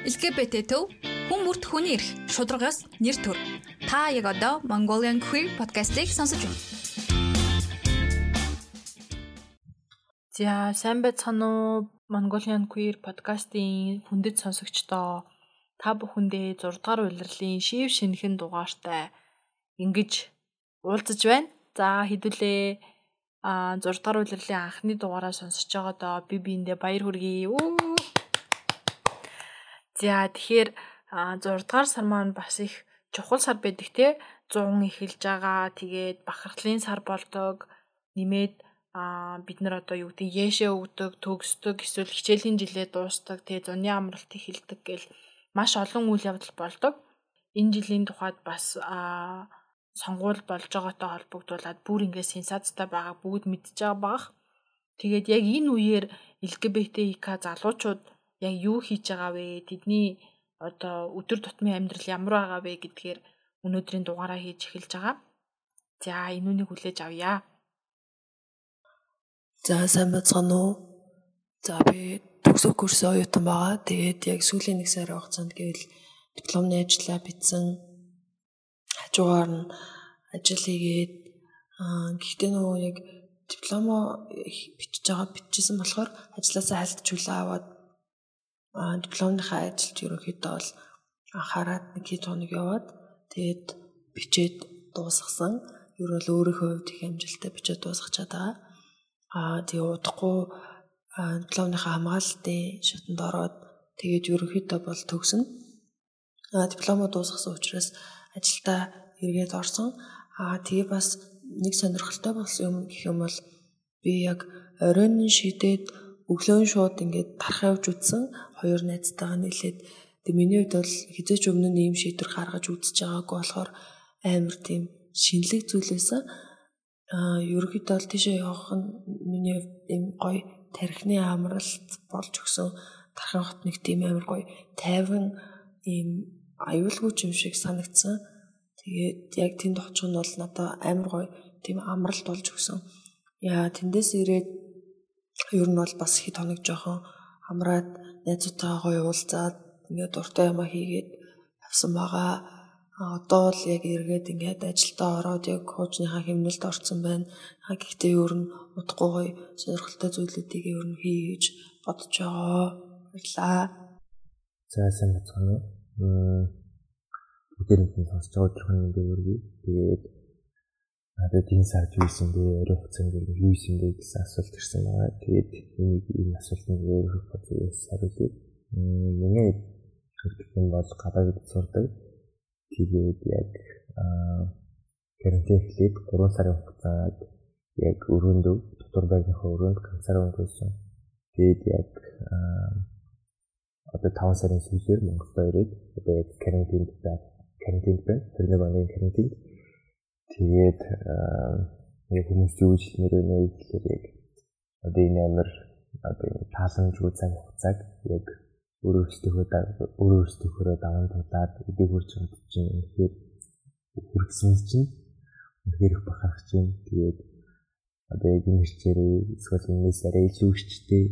LGBT төв хүн бүрт хүний эрх шударгаас нэр төр. Та яг одоо Mongolian Queer podcast-ийг сонсож байна. За сайн байцгаана уу? Mongolian Queer podcast-ийн хүндэт сонсогчдоо та бүхэндээ 6 дугаар улирлын шив шинхэн дугаартай ингэж уулзаж байна. За хэдүүлээ а 6 дугаар улирлын анхны дугаараа сонсож байгаадаа би биэндээ баяр хүргэе. За тэгэхээр 6 дугаар сар маань бас их чухал сар байдаг те 100 эхэлж байгаа. Тэгээд бахархлын сар болдог. Нэмээд а бид нар одоо юу гэдэг яшээ өгдөг, төгсдөг, эсвэл хичээлийн жилээ дуустдаг, тэгээ зуны амралт эхэлдэг гэл маш олон үйл явдал болдог. Энэ жилийн тухайд бас а сонгуул болж байгаатай холбогдуулаад бүр ингээ сенсацтай байгаа бүгд мэдж байгаа баах. Тэгээд яг энэ үеэр ЛГБТИК залуучууд яг юу хийж байгаа вэ? Тэдний одоо өдөр тутмын амьдрал ямар байгаа вэ гэдгээр өнөөдрийн дугаараа хийж эхэлж байгаа. За энүүнийг хүлээж авъя. За сайн бацгаана уу? За би төгсөх курс оюутан байгаа. Тэгээд яг сүүлийн нэг сар хугацаанд гэвэл дипломны ажлаа бичсэн. Хажуугаар нь ажил хийгээд гэхдээ нөгөө яг дипломо бичиж байгаа бичсэн болохоор ажилласаа хайлтжуулаа аваад дипломныхаа ажилд ерөнхийдөө бол анхаарат нэг хэд хоног яваад тэгээд бичээд дуусгасан. Ер нь өөрийнхөө хувьд их амжилттай бичээд дуусгачаад байгаа. Аа тэгээ удахгүй дипломныхаа хамгаалалтын шатанд ороод тэгээд ерөнхийдөө бол төгсөн. Аа дипломо дуусгасан учраас ажилдаа эргээд орсон. Аа тэгээ бас нэг сонирхолтой болсон юм гэх юм бол би яг оройн шидээд өглөө шууд ингээд тарах явж үтсэн хоёр найзтайгаа нийлээд тэг миний хувьд бол хизээч өмнө нь ийм шийдвэр гаргаж үзэж байгаагүй болохоор амар тийм шинэлэг зүйл байсан. Аа ерөөхдөө бол тийшээ явах нь миний ийм гоё тархины амралт болж өгсөн тархин хот нэг тийм амар гоё тайван ийм аюулгүй юм шиг санагдсан. Тэгээд яг тэнд очих нь бол надад амар гоё тийм амралт болж өгсөн. Яа тэндээс ирээд ер нь бол бас хэд хоног жоохон амраад найзуудтайгаа уулзаад ингээд дуртай юм хийгээд авсан байгаа. Одоо л яг эргээд ингээд ажилдаа ороод яг хуучныхаа хэмнэлд орсон байна. Гэхдээ ер нь утгагүй гоё сонирхолтой зүйлүүдийг ер нь хийж бодож байгаа. Баярлаа. За сайн бацгаана уу. Бүгдээрээ сонсож байгаа өдрийн мэндийг өргөе. Тэгээд надад энэ сард юу исэн бэ? Орой хугацаанд юу исэн бэ гэсэн асуулт ирсэн байгаа. Тэгээд энийг энэ асуултыг өөрөө бодож хариулъя. Миний хэлбэл бол гадаад сурдаг. Тэгээд яг карантин эхлээд 3 сарын хугацаанд яг өрөөндөө дотор байрныхаа өрөөнд ганцаар өнгөрсөн. Тэгээд яг одоо 5 сарын сүүлээр Монголд ирээд одоо яг карантинд байна. Карантинд байна. Тэрний багийн карантинд Тэгээд яг хүмүүс юу гэж нэрээ нэ гэхээр яг одоо энэ амар одоо тааламжгүй цаг хугацааг яг өөрөө өөрсдөө өөрөө өөрсдөө даван тулаад өдөө хурж хамт чинь үнэхээр хүргэсэн чинь үнэхээр их бахарх чинь тэгээд одоо яг энэ хэрчээрээ эсвэл энэс арай илүү хүчтэй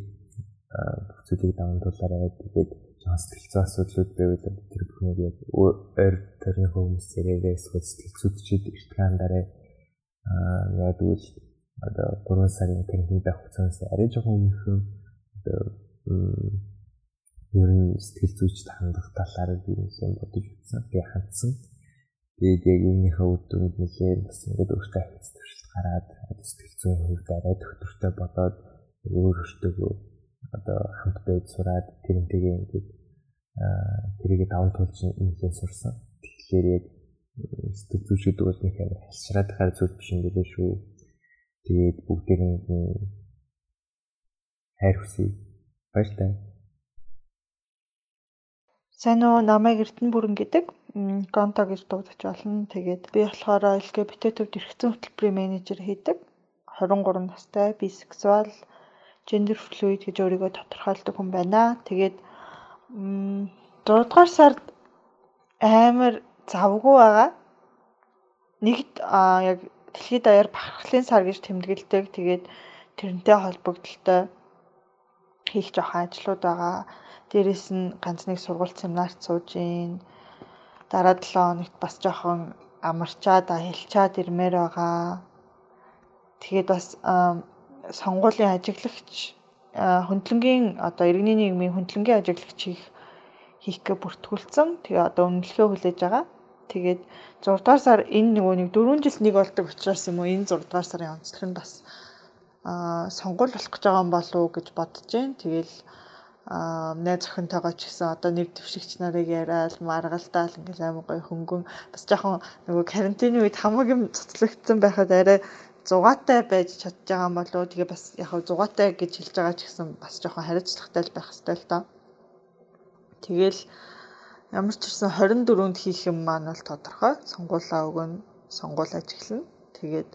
бүцүүдийг даван тулаарай тэгээд жоон сэтгэлзээ асуудлууд байвал тэр бүхнийг яг ойр тойрны хүмүүс зэрэгээ эсвэл сэтгэлзүүдчид эртхэн дараа аа ядгүй одоо 3 сарын карантин байх хугацаанаас арай жоохон өмнөхөн одоо ер нь сэтгэл зүйчд хандах талаар би юм бодож үзсэн. Би хандсан. Тэгээд яг үүнийхээ үр дүнд нэлээд бас ингээд өөртөө ахиц төвшөлт гараад сэтгэл зүйн хувьд арай төвтөртэй бодоод өөр өөртөө одоо хамт байж сураад тэрнтэйгээ ингээд тэрийг даван туулж инфлюенс сурсан. Тэгэхээр яг сэтгэл зүйч гэдэг бол нэг амар хашраад хаар зүйл биш юм билээ шүү. Тэгээд бүгдээр нь хайр хүсье. Баяртай. Сайн уу намайг Эрдэнэ бүрэн гэдэг. Гонто гэж дуудаж болно. Тэгээд би болохоор LGBT төвд эрхцэн хөтөлбөрийн менежер хийдэг. 23 настай, бисексуал, gender fluid гэж өөрийгөө тодорхойлдог хүн байна. Тэгээд 6 дугаар сард амар завгүй байгаа. Нэгд яг дэлхийд даяар бахархлын сар гэж тэмдэглэдэг. Тэгээд тэрнтэй холбогдлолтой хийх жоохон ажлууд байгаа. Дээрээс нь ганц нэг сургууль семинарт сууж гин. Дараа 7 хоногт бас жоохон амарчаад хэлчаад ирмээр байгаа. Тэгээд бас сонгуулийн ажиглагч хөндлөнгийн одоо иргэний нийгмийн хөндлөнгийн ажиглагч хийх хийхгээ бүртгүүлсэн. Тэгээ одоо үнэлгээ хүлээж байгаа. Тэгээд 6 дугаар сар энэ нөгөө нэг 4 жил нэг болдог учраас юм уу энэ 6 дугаар сарын онцлог нь бас аа сонгуул болох гэж байгаа юм болов уу гэж бодож जैन. Тэгэл аа найз охинтойгоо ч гэсэн одоо нэг төвшигч нарыг яриад маргалдаал ингээл амар гоё хөнгөн бас жоохон нөгөө карантины үед хамаг юм цоцлогдсон байхад арай зугаатай байж чадж байгаа юм болов уу тэгээ бас яг зугаатай гэж хэлж байгаа ч гэсэн бас жоохон хариуцлагатай байх хэрэгтэй л доо. Тэгэл ямар ч ирсэн 24-нд хийх юм маань бол тодорхой. Сонгуулаа өгөн сонгуул ажиглана. Тэгээд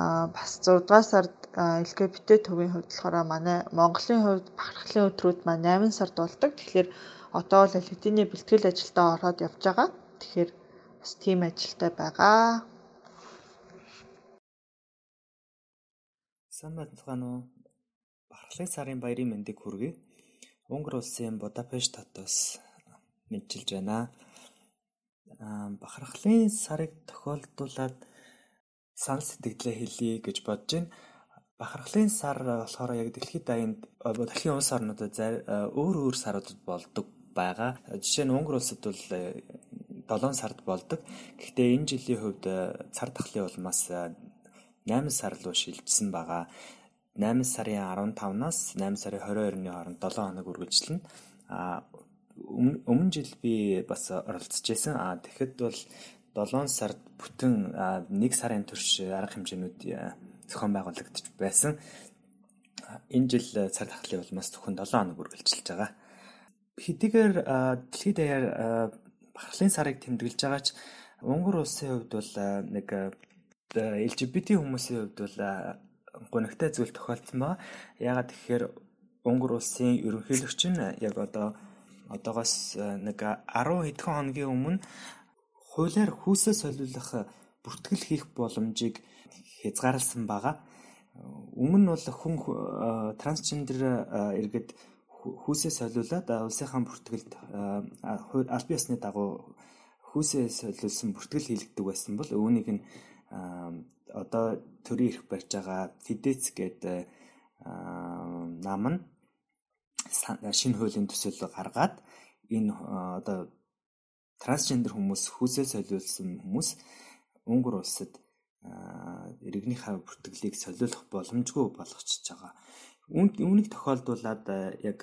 аа бас 6 дугаар сард LGBT төвийн хувьд болохоор манай Монголын хувьд бахархлын өдрүүд маань 8 сард болдог. Тэгэхээр одоо л LGBT-ний бэлтгэл ажилдаа ороод явж байгаа. Тэгэхээр бас тийм ажилтай байгаа. Сайн байна уу? Бахархлын сарын баярын мэндийг хүргэе. Унгар улсын Будапешт хотоос мэдчилж байна. Аа бахархлын сарыг тохиолдуулаад санал сэтгэлээ хэлье гэж бодож байна. Бахархлын сар болохоор яг дэлхийд даянд дэлхийн улс орнуудад өөр өөр саруудад болдог байгаа. Жишээ нь Унгар улсад бол 7 сард болдог. Гэхдээ энэ жилийн хувьд цар тахлын улмаас 8 сар руу шилжсэн байгаа. 8 сарын 15-наас 8 сарын 22-ны хооронд 7 хоног үргэлжлэнэ. А өмнө жил би бас оролцож байсан. А тэгэхэд бол 7 сард бүтэн 1 сарын турш арга хэмжээнүүд зохион байгуулагдаж байсан. Энэ жил цар тахлын улмаас зөвхөн 7 хоног үргэлжилж байгаа. Хэдийгээр дэлхийд даяар бахархлын сарыг тэмдэглэж байгаа ч Унгар улсын хувьд бол нэг LGBT хүмүүсийн хувьд бол гонигтай зүйл тохиолдсон ба. Яагаад тэгэхээр Унгар улсын ерөнхийлөгч нь яг одоо одоогоос нэг 10 хэдхэн хоногийн өмнө хуулиар хүүсээ солиулах бүртгэл хийх боломжийг хязгаарласан байгаа. Өмнө нь бол хүн трансгендер иргэд хүүсээ солиулаад улсынхаа бүртгэлд аль биесны дагуу хүүсээ солиулсан бүртгэл хийлгдэг байсан бол үүнийг нь одоо төрийн эрх барьж байгаа Фидец гэдэг нам нь шинэ хуулийн төсөл гаргаад энэ одоо трансгендер хүмүүс хүүсээ солиулсан хүмүүс Унгар улсад иргэнийхээ бүртгэлийг солиулах боломжгүй болгочихж байгаа. Үүнийг тохиолдуулаад яг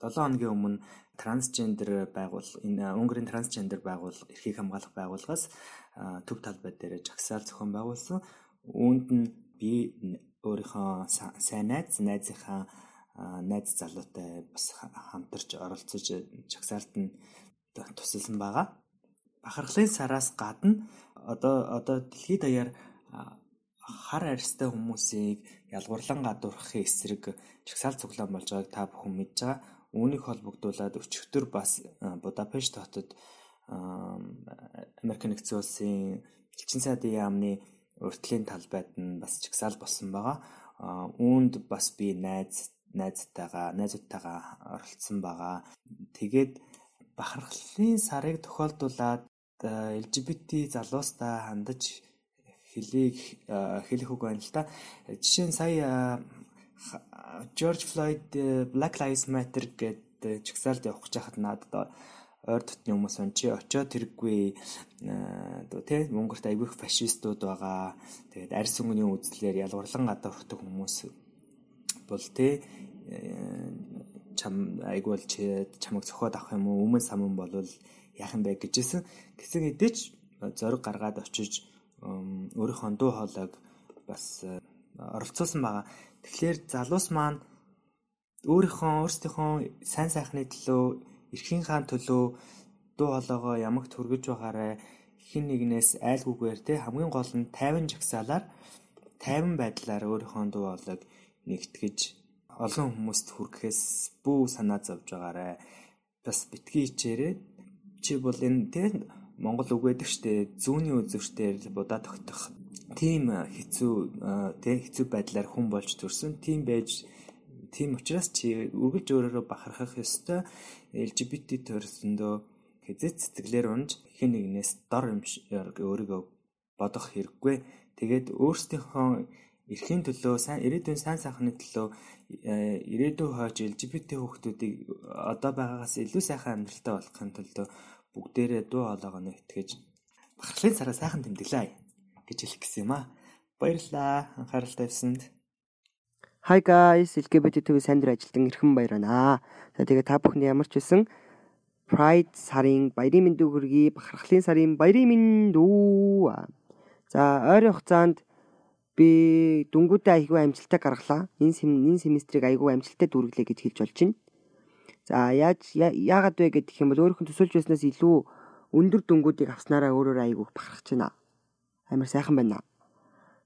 7 хоногийн өмнө трансгендер байгуул энэ Унгарийн трансгендер байгуул эрхийг хамгаалах байгууллагаас төв талбай дээр жагсаал зохион байгуулсан. Үүнд нь би өөрийнхөө сайн найз, найзынхаа найз залуутай бас хамтарч оролцож жагсаалт нь тусалсан байгаа. Бахархлын сараас гадна одоо одоо дэлхийд даяар хар арьстай хүмүүсийг ялгуурлан гадуурхахын эсрэг жагсаал цуглаан болж байгааг та бүхэн мэдж байгаа. Үүнийг холбогдуулаад өчигдөр бас Будапешт хотод Америк нэгдсэн улсын элчин сайдын яамны уртлын талбайд нь бас чагсаал болсон байгаа. Үүнд бас би найз найзтайгаа найзуудтайгаа оролцсон байгаа. Тэгээд бахархлын сарыг тохиолдуулаад LGBT залуустаа хандаж хэлийг хэлэх үг байна л та. Жишээ нь сая George Floyd Black Lives Matter гэдэг чагсаалд явах гэж хахад надад ойр дотны хүмүүс он чи очиод тэргүй одоо тий Монголд айгүйх фашистууд байгаа. Тэгээд арьс өнгөний үзлээр ялгуурлан гадуурхдаг хүмүүс бол тий чам айгүй бол чи чамайг цохоод авах юм уу өмнө саман болвол яах юм бэ гэжсэн. Гэсэн хэдий ч зориг гаргаад очиж өөрийнхөө дуу хоолойг бас оролцуулсан байгаа. Тэгэхээр залуус маань өөрийнхөө өөрсдийнхөө сайн сайхны төлөө эрхийн хаан төлөө дуу хоолойгоо ямагт хүргэж байгаарэ. Хин нэгнээс айлгүйгээр те хамгийн гол нь 50 жагсаалаар 50 байдлаар өөрийнхөө дуу хоолойг нэгтгэж олон хүмүүст хүргэхээс бүү санаа зовж байгаарэ. Бас битгий хичээрээ чи бол энэ те Монгол үг байдаг штэ зүүнний үзүүртээр будаа тогтох тийм хэцүү те хэцүү байдлаар хүн болж төрсөн. Тийм байж тийм учраас чи үргэлж өөрөөрөө бахархах ёстой. LGBT төрсөндөө хязээ цэцгэлээр унж хэн нэгнээс дор юм өөрийгөө бодох хэрэггүй. Тэгээд өөрсдийнхөө эрхийн төлөө сайн ирээдүйн сайн сайхны төлөө ирээдүйн хойч LGBT хүүхдүүдийг одоо байгаагаас илүү сайхан амьдралтай болохын тулд бүгдээрээ дуу хоолойгоо итгэж бахархлын цараа сайхан тэмдэглэе гэж хэлэх гэсэн юм аа. Баярлалаа анхаарал тавьсанд. Hi guys, LGBT төв сайн дээр ажилтан эрхэм баяр байна. За тэгээ та бүхэн ямар ч байсан Pride сарын баярын мэндийг хүргэе. Бахархлын сарын баярын мэнд үү. За ойрын хугацаанд би дүнгуудаа айгүй амжилттай гаргалаа. Энэ энэ семестрийг айгүй амжилттай дүүргэлээ гэж хэлж болж байна. За яаж яагаад вэ гэдэг юм бол өөрөөхөн төсөөлж байснаас илүү өндөр дүнгуудыг авснараа өөрөөр айгүй бахархаж байна. Амар сайхан байна.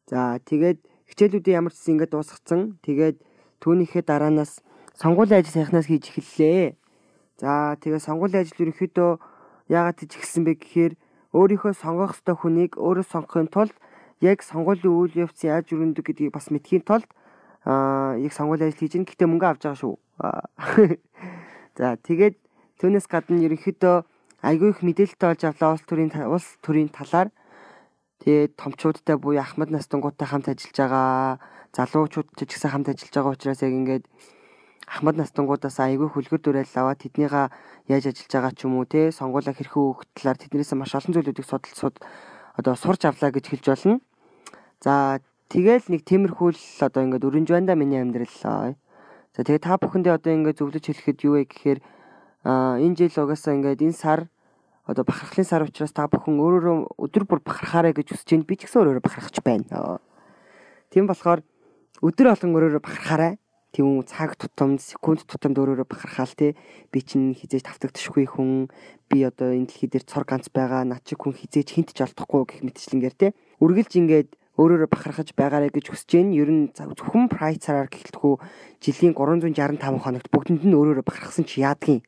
За тэгээд хичээлүүдээ ямар ч зүйл ингээд дуусгацсан. Тэгээд түүнийхээ дараанаас сонгуулийн ажил сайхнаас хийж эхэллээ. За тэгээд сонгуулийн ажил ерөнхийдөө яагаад хийж эхэлсэн бэ гэхээр өөрийнхөө сонгох ёстой хүнийг өөрөө сонгохын тулд яг сонгуулийн үйл явц яаж өрнөдөг гэдгийг бас мэдхийн тулд аа яг сонгуулийн ажил хийж гин гэтээ мөнгө авч байгаа шүү. За тэгээд түүнээс гадна ерөнхийдөө айгүй их мэдээлэлтэй болж авлаа улс төрийн улс төрийн талаар Тэгээд томчуудтай буюу ахмад настангуудтай хамт ажиллаж байгаа, залуучуудтай ч гэсэн хамт ажиллаж байгаа учраас яг ингээд ахмад настангуудаас айгүй хүлгэр дүрээл аваад тэднийга яаж ажиллаж байгаа ч юм уу те сонгуулаа хэрхэн өгөх талаар тэднээс маш олон зүйлүүдийг судалсууд одоо сурч авлаа гэж хэлж болно. За тэгэл нэг тиймэрхүү л одоо ингээд өрнж байна да миний амьдрал. За тэгээ та бүхэндээ одоо ингээд зөвлөж хэлэхэд юу вэ гэхээр энэ жил угаасаа ингээд энэ сар одоо бахархлын сар учраас та бүхэн өөрөөрөө өдөр бүр бахархаарай гэж хүсэж байна. Би ч гэсэн өөрөөрөө бахархаж байна. Тийм болохоор өдөр болгон өөрөөрөө бахархаарай. Тийм цаг тутамд, секунд тутамд өөрөөрөө бахархаал те. Би чинь хизээж тавтагдчихгүй хүн. Би одоо энэ дэлхий дээр цор ганц байгаа. Над чиг хүн хизээж хинт ч олдохгүй гэх мэтчлэнгээр те. Үргэлж ингээд өөрөөрөө бахархаж байгаарэ гэж хүсэж байна. Ер нь зөвхөн прайд цараар гэхэлтгүү жилийн 365 хоногт бүгдэнд нь өөрөөрөө бахархсан чи яадгийн.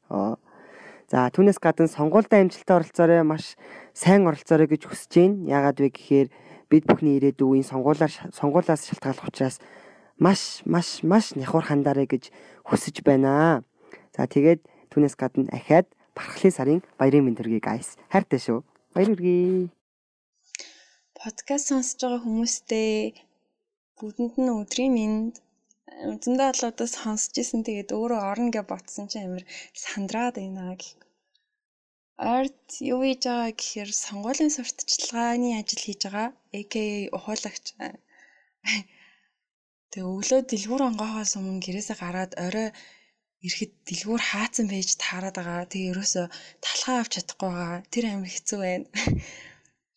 За түүнээс гадна сонгуультай амжилтанд оролцоорой маш сайн оролцоорой гэж хүсэж байна. Яагаад вэ гэхээр бид бүхний ирээдүйн сонгуулаар сонгуулаас шалтгааллах учраас маш маш маш няхуур хандаарай гэж хүсэж байна. За тэгээд түүнээс гадна ахаад бархлын сарын баярын мэнд төргий guys. Хайртай шүү. Баяр хүргэе. Подкаст сонсож байгаа хүмүүстээ бүгдэнд нь өдрийн мэнд зөндөө алуудаас сонсч исэн тэгээд өөрөө орно гэж ботсон чинь амир сандраад байна гэх. Ард юу хийж байгаа гэхээр сонгуулийн сурталчилгааны ажил хийж байгаа. AKA ухуулагч. Тэгээ өглөө дэлгүүр онгоохоос өмнө гэрээсээ гараад орой ирэхэд дэлгүүр хаацсан байж таарад байгаа. Тэгээ ерөөсө талхаа авч чадахгүй байгаа. Тэр амир хэцүү байна.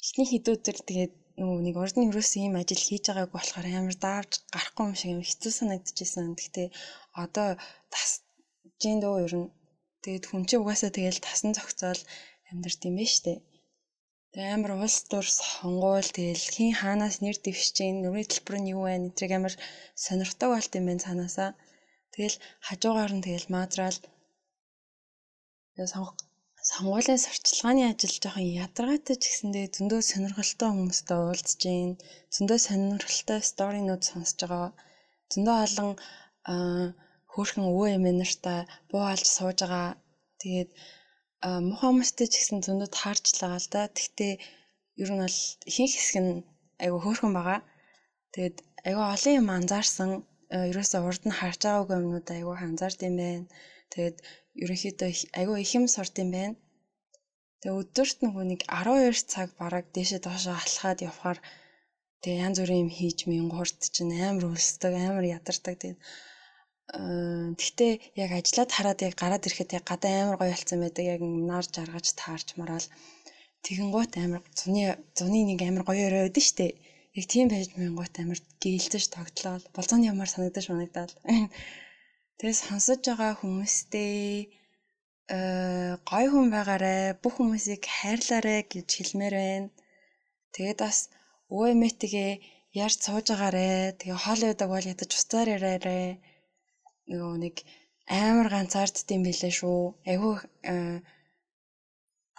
Эхний хэдүүдэр тэгээд нөгөө нэг урд нь ерөөсөө ийм ажил хийж байгааг болохоор амар daavж гарахгүй юм шиг юм хэцүү санагдчихсэн. Гэхдээ одоо тас жин дөө ер нь тэгээд хүн чинь угаасаа тэгэл тасан зохицоол амьдрт юм байна штэ. Тэгээ амар улс төр сонгуул тэгэл хин хаанаас нэр дэвшиж гин нүрийн төлбөр нь юу вэ? Эдрийг амар сонирхдаг болт юм байна цаанаасаа. Тэгэл хажуугаар нь тэгэл маазраал сонгох сонгуулийн сурчлагын ажил жоохон ядаргаатай ч гэсэндээ зөндөө сонирхолтой хүмүүстэй уулзж гин зөндөө сонирхолтой сторинууд сонсож байгаа. Зөндөө олон хөөрхөн өвөө эмээ нартай буу алж сууж байгаа. Тэгээд муухай хүмүүстэй ч гэсэн зөндөө таарчлаа л да тэгтээ ер нь бол ихэнх хэсэг нь айгүй хөөрхөн байгаа. Тэгээд айгүй олон юм анзаарсан. Ерөөсөө урд нь харж байгаагүй юмнууд айгүй анзаард юм байна. Тэгээд ерөнхийдөө айгүй их юм сурд юм байна. Тэгээ өдөрт нөгөө нэг 12 цаг бараг дээшээ доошоо алхаад явхаар тэгээ янз бүрийн юм хийж мингуурд чинь амар өлсдөг, амар ядардаг. Тэгээд тэгтээ яг ажиллаад хараад яг гараад ирэхэд яг гадаа амар гоё болсон байдаг. Яг нар жаргаж таарч мараал тэгэн гут амар зуны зуны нэг амар гоё өрөөд нь штэ. Яг тийм байж мингуут амар гээлцэж тогтлоо. Болзооны ямар санагдаж манагдаад. Тэгээ сонсож байгаа хүмүүстээ э гой хүн байгаарэ бүх хүмүүсийг хайрлаарэ гэж хэлмээр байна. Тэгээд бас өвөө эмээтэйгээ ярьж сууж агаарэ. Тэгээ хоол удаг бол ядаж уцаар яриарэ. Нөгөө нэг амар ганцаарддсан билээ шүү. Айгүй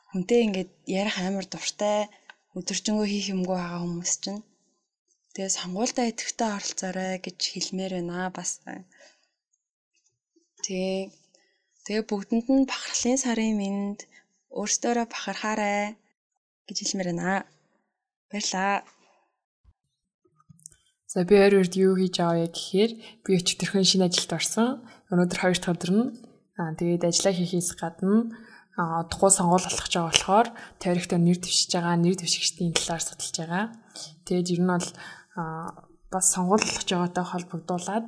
хүнтэй ингээд ярих амар дуртай өдөржингөө хийх юмгүй байгаа хүмүүс чинь. Тэгээ сонгуультай идэвхтэй оролцоорой гэж хэлмээр байна бас. Тэг. Тэгээ бүгдэнд нь бахархлын сарын мэнд өөрсдөө бахархаарай гэж хэлмээр байна. Баярлаа. За би өөр үрд юу хийж аваа гэхээр би өчтөрхөн шинэ ажилд орсон. Өнөөдөр хоёр дахь өдөр нь аа тэгээд ажиллаа хийхээс гадна тухайн сонгуул болох гэж байгаа болохоор тарихтаа нэр дэвшиж байгаа, нэр дэвшигчдийн талаар судалж байгаа. Тэгээд ер нь бол бас сонгуул болох гэж байгаатай холбогдуулаад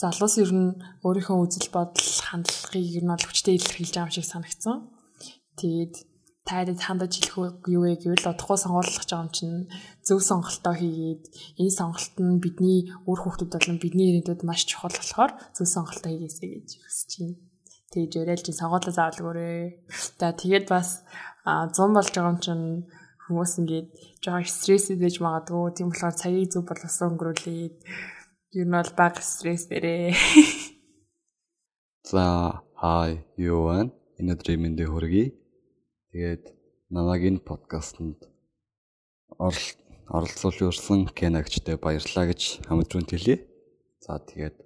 залуус ер нь өөрийнхөө үзэл бодол, хандлагыг ер нь бол хүчтэй илэрхийлж байгаа юм шиг санагдсан. Тэгээд таад хандаж хэлэх юу вэ гэвэл одохгүй сонгуулах гэж байгаа юм чинь зөв сонголтоо хийгээд энэ сонголт нь бидний үр хүүхдүүд болон бидний ирээдүйд маш чухал болохоор зөв сонголтоо хийгээсэй гэж хүсэж байна тэгж яриад чи сонгуулаа заавалгүйрээ. За тэгээд бас 100 болж байгаа юм чинь хүмүүс ингээд жоохон стресс идэж магадгүй. Тийм болохоор цагийг зөв боловсон өнгөрүүлээд ер нь бол баг стресс дээрээ. За хай юу вэ? Энэ өдрийн хүргэе. Тэгээд намайг энэ подкастэнд оролцуулж өрсөн Кенагчтай баярлалаа гэж хамтран хэлье. За тэгээд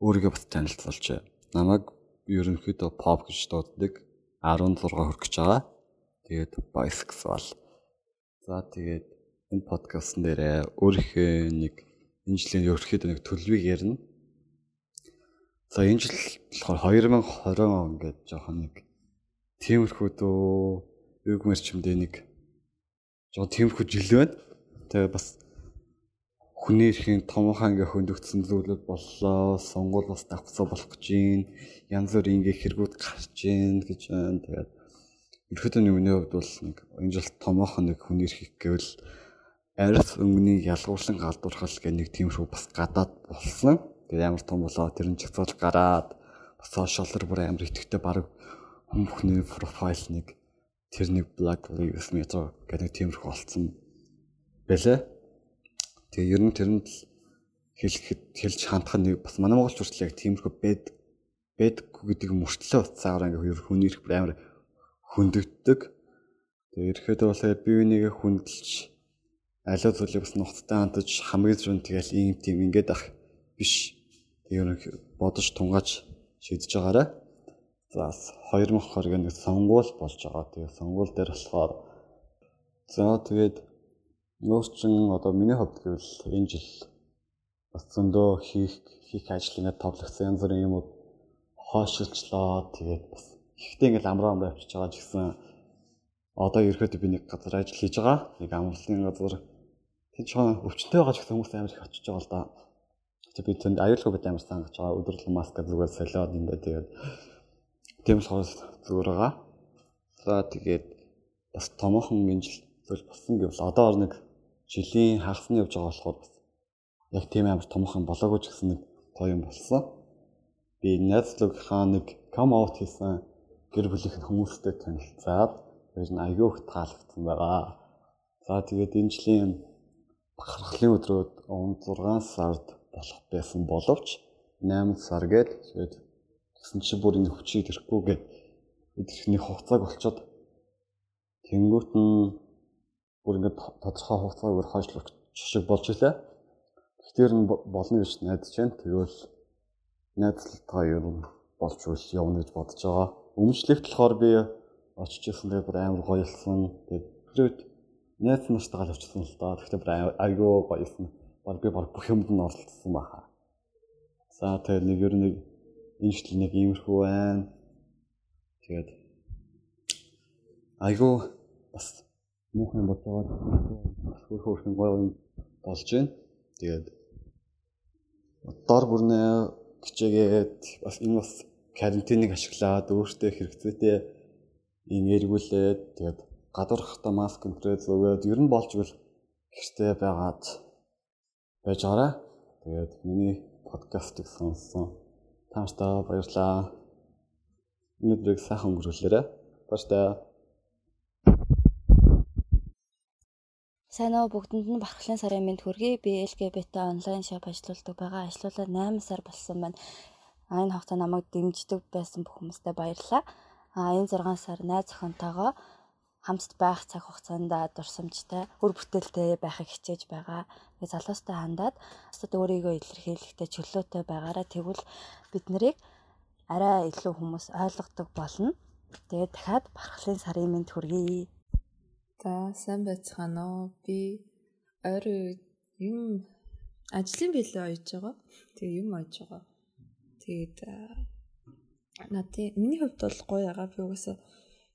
өөрийгөө бас танилцуулж намайг ерөнхийдөө pop гэж дууддаг 16 хүрэх гэж байгаа. Тэгээд bisexual. За тэгээд энэ подкастн дээр өөрийнхөө нэг энэ жилийн ерөнхийдөө нэг төлөвийг ярина. За энэ жил болохоор 2020 он ингээд жоохон нэг тиймэрхүү дөө юу гэмэр чимдээ нэг жоохон тиймэрхүү жил байна. Тэгээ бас хүний эрхийн томоохон ингээ хөндөгдсөн зүйлүүд боллоо. Сонгуул бас давхцаа болох гэж байна. Янз бүр ингээ хэрэгүүд гарч байна гэж байна. Тэгээд ерөөдөө нэг миний хувьд бол нэг энэ жил томоохон нэг хүний эрхийг гэвэл арьс өнгөнийг ялгуурлан галдуурхал гэх нэг тиймэрхүү бас гадаад болсон. Тэгээд ямар том болоо тэр нь чигцол гараад бас сошиалэр бүр амар итгэвтэй баг хүн бүхний профайл нэг тэр нэг black lives matter гэх нэг тиймэрхүү болсон бэлээ. Тэгээ ер нь тэрэнд л хэлэхэд хэлж хандах нь бас манай монголч хүртэл яг тиймэрхүү бэд бэдгүй гэдэг мөртлөө утсаагаар ингээ хүний ирэх амар хөндөгддөг. Тэгээ ирэхэд бол би бинийгээ хүндэлж аливаа зүйлийг бас нухацтай хандаж хамгийн зөв тэгэл ийм тийм ингээд ах биш. Тэгээ бодож тунгааж шийдэж байгаарай. За 2020 нэг сонгуул болж байгаа. Тэгээ сонгуул дээр болохоор за тэгээд Нөөцчин одоо миний хувьд гэвэл энэ жил бас зөндөө хийх хийх ажил ингээд товлогдсон янз бүрийн юмуд хойшилчлоо. Тэгээд бас ихтэй ингээд амраа амраа авчиж байгаа ч гэсэн одоо ерөөдөө би нэг газар ажил хийж байгаа. Нэг амралтын газар тэнд чон өвчтөй байгаа ч гэсэн хүмүүс амар их очиж байгаа л да. Тэгээд би тэнд аюулгүй бид амар сангаж байгаа. Өдөрлөн маска зүгээр солиод ингээд тэгээд тийм болохоор зүгээр байгаа. За тэгээд бас томоохон энэ жил зүйл болсон гэвэл одоо нэг жилийн хагасны явж байгаа болохоор бас яг тийм амар томхон болоогүй ч гэсэн нэг гоё юм болсон. Би найзлуугийнхаа нэг come out хийсэн гэр бүлийнх хүмүүстэй танилцаад ер нь аягүй их таалагдсан байгаа. За тэгээд энэ жилийн бахархлын өдрүүд 6 сард болох байсан боловч 8 сар гээд тэгээд гэсэн чи бүр энэ хүчийг тэрхгүй гээд эдгэрхний хугацааг болчоод тэнгуут нь бүр ингээд тодорхой хугацааг өөр хойшлох шиг болж илээ. Тэгэхээр нь болно гэж найдаж байна. Тэгвэл найзлалтаа ер нь болж үл явна гэж бодож байгаа. Өмчлөгт болохоор би очиж ирсэн дээр бүр амар гоёлсон. Тэгээд найз нартайгаа л очсон л доо. Гэхдээ бүр айгүй гоёлсон. Баг би баг бүх юмд нь оролцсон баха. За тэгээд нэг ер нэг энэ шил нэг иймэрхүү байна. Тэгээд айгүй бас муухай бодоод бас хөрхөө хөрхэн гоё юм болж байна. Тэгээд дор бүрнээ хичээгээд бас энэ бас карантиныг ашиглаад өөртөө хэрэгцээтэй ин эргүүлээд тэгээд гадуурхтаа маск өнтрөө зөөгөөд ер нь болж игэл гэртээ байгаад байж байгаарай. Тэгээд миний подкастыг сонссон таамтаа баярлаа. Өнөөдрийг сайхан өнгөрүүлээрэй. Баярлалаа. Сайн уу бүгдэнд нь бархлын сарын мэнд хүргэе. Би LGBT онлайн шоп ажиллаулдаг байгаа. Ажлуулаад 8 сар болсон байна. А энэ хугацаанд намайг дэмждэг байсан бүх хүмүүстээ баярлалаа. А энэ 6 сар найз охинтойгоо хамт байх цаг хугацаанд дурсамжтай, үр бүтээлтэй байхыг хичээж байгаа. Тэгээ залуустай хандаад өстөд өөрийгөө илэрхийлэхдээ чөлөөтэй байгаараа тэгвэл бид нарыг арай илүү хүмүүс ойлгодог болно. Тэгээд дахиад бархлын сарын мэнд хүргэе. За сайн байцгаана уу? Би ойрын юм ажлын билээ ойж байгаа. Тэгээ юм ойж байгаа. Тэгээд надын миний хувьд бол гоё ягаа би угаасаа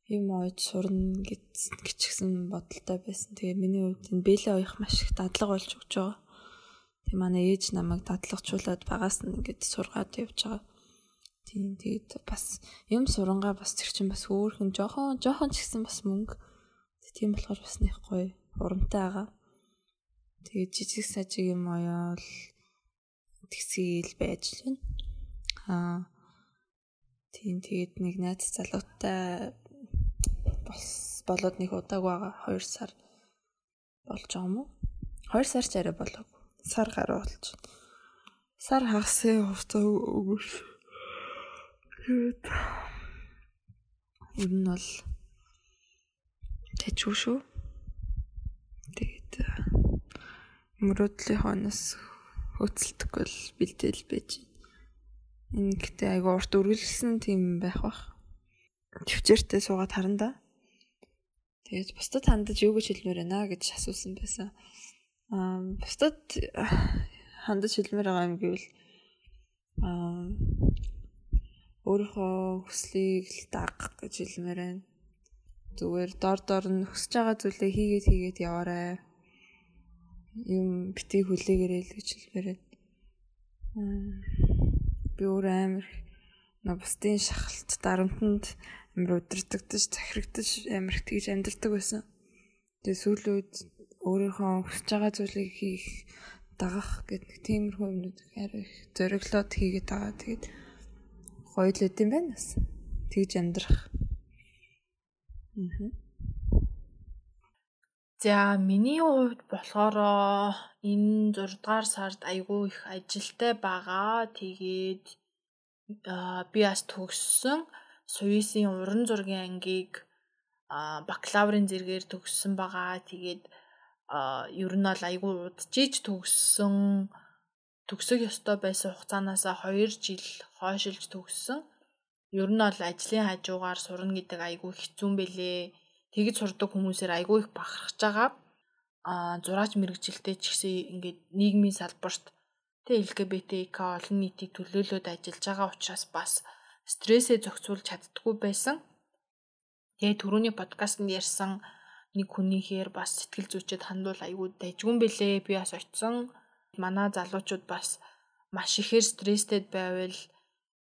юм ойж сурна гэж гिचгсэн бодолтой байсан. Тэгээ миний хувьд энэ бэлээ оёх маш их дадлага болж өгч байгаа. Тэгээ манай ээж намайг дадлагчуулаад багаас нь ингээд сургаад явж байгаа. Тийм тэгээд бас юм сурангаа бас тэр чинь бас өөрхөн жоохон жоохон ч гэсэн бас мөнгө. Тийм болохоор бас нэг гоё урамтай байгаа. Тэгээд жижиг сажиг юм оёол тэгсэл байж л байна. Аа тийм тэгээд нэг найз залуутай болоод нэг удааг байгаа 2 сар болж байгаа юм уу? 2 сар ч арай болоогүй. Сар гаруй болж. Сар хагасын хугацаа өгөөш. Тэгээд ер нь бол тэжүү шүү. Тэгээд мөрөөдлийн хонос хөцөлдөхгүй л бэлдээл байж байна. Энэ гэдэг айгу урт үргэлжлсэн тийм байх бах. Төвчээртэй суугаад харанда. Тэгээд бусдад хандаж юу гэж хэлмээр байна гэж асуусан байсан. Аа бусдад хандаж хэлмээр байгаа юм гэвэл аа өөрийнхөө хүслийг л даг гэж хэлмээр байна. Зүгээр дор дор нь хүсэж байгаа зүйлээ хийгээд хийгээд яваарай. Юм битгий хүлээгээрэй л гэж хэлмээр байна. Би өөр амар на бусдын шахалт дарамтанд амар удирдагдаж, захирагдаж амар их тэгж амьдардаг байсан. Тэгээ сүүлийн үед өөрийнхөө хүсэж байгаа зүйлийг хийх дагах гэдэг тиймэрхүү юмнууд арай их зориглоод хийгээд байгаа. Тэгээд гоё л үт юм байна бас. Тэгж амьдрах. Аа. За миний хувьд болохоор энэ 6 дугаар сард айгүй их ажилтай байгаа. Тэгээд би бас төгссөн Сувисын уран зургийн ангийг бакалаврын зэргээр төгссөн байгаа. Тэгээд ер нь бол айгүй удажиж төгссөн төгсөх ёстой байсан хугацаанаас 2 жил хойшилж төгссөн. Ер нь бол ажлын хажуугаар сурна гэдэг айгүй хэцүү юм бэлээ. Тэгж сурдаг хүмүүсээр айгүй их бахархаж байгаа. Аа зураач мэрэгжилтэй ч гэсэн ингээд нийгмийн салбарт тэ ЛГБТК олон нийтийг төлөөлөөд ажиллаж байгаа учраас бас стрессээ зохицуулж чаддгүй байсан. Тэгээ түрүүний подкастт ярьсан нэг хүнийхээр бас сэтгэл зүйчэд хандвал айгүй дайжгүй бэлээ. Би бас очисон. Манай залуучууд бас маш ихээр стресстэй байвал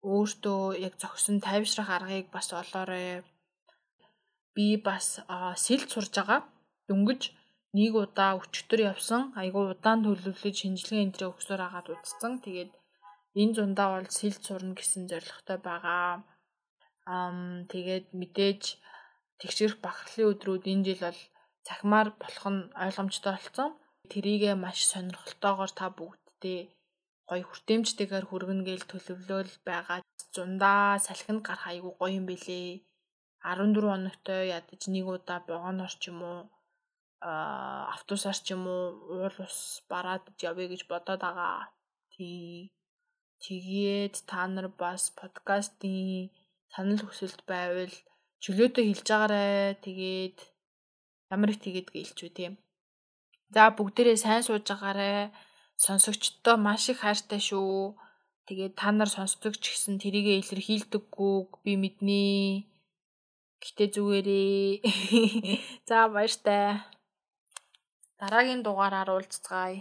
өөртөө яг зохисон тайвшрах аргыг бас олоорой. Би бас сэлд сурж байгаа. Дөнгөж нэг удаа өчтөр явсан. Айгүй удаан төлөвлөж шинжилгээ энтрээ өгсөөр агаад удцсан. Тэгээд энэ зундаа бол сэлд сурна гэсэн зорилготой байгаа. Ам тэгээд мэдээж тэгшэрх бахархлын өдрүүд энэ жил бол цахимаар болох нь ойлгомжтой болсон. Тэрийгэ маш сонирхолтойгоор та бүгдтэй гоё хүртээмжтэйгээр хүргэнэ гэж төлөвлөөл байгаа. Зундаа салхинд гарах айгу гоё юм бэлээ. 14 хоногтой ядаж нэг удаа богоноор ч юм уу автобусаар ч юм уу уул ус бараад явъя гэж бодоод байгаа. Тий. Тэгээд та нар бас подкастын санал хүсэлт байвал чөлөөтэй хэлж агаарай. Тэгээд ямар их тэгээд гэлчүү тийм. За бүгдээрээ сайн сууж агаарай. Сонсогчдоо маш их хайртай шүү. Тэгээд та нар сонсдог ч гэсэн тэрийгэ илэрхийлдэггүй би мэднэ. Гэтэ зүгээрээ. За баяртай. Дараагийн дугаараар уулзцгаая.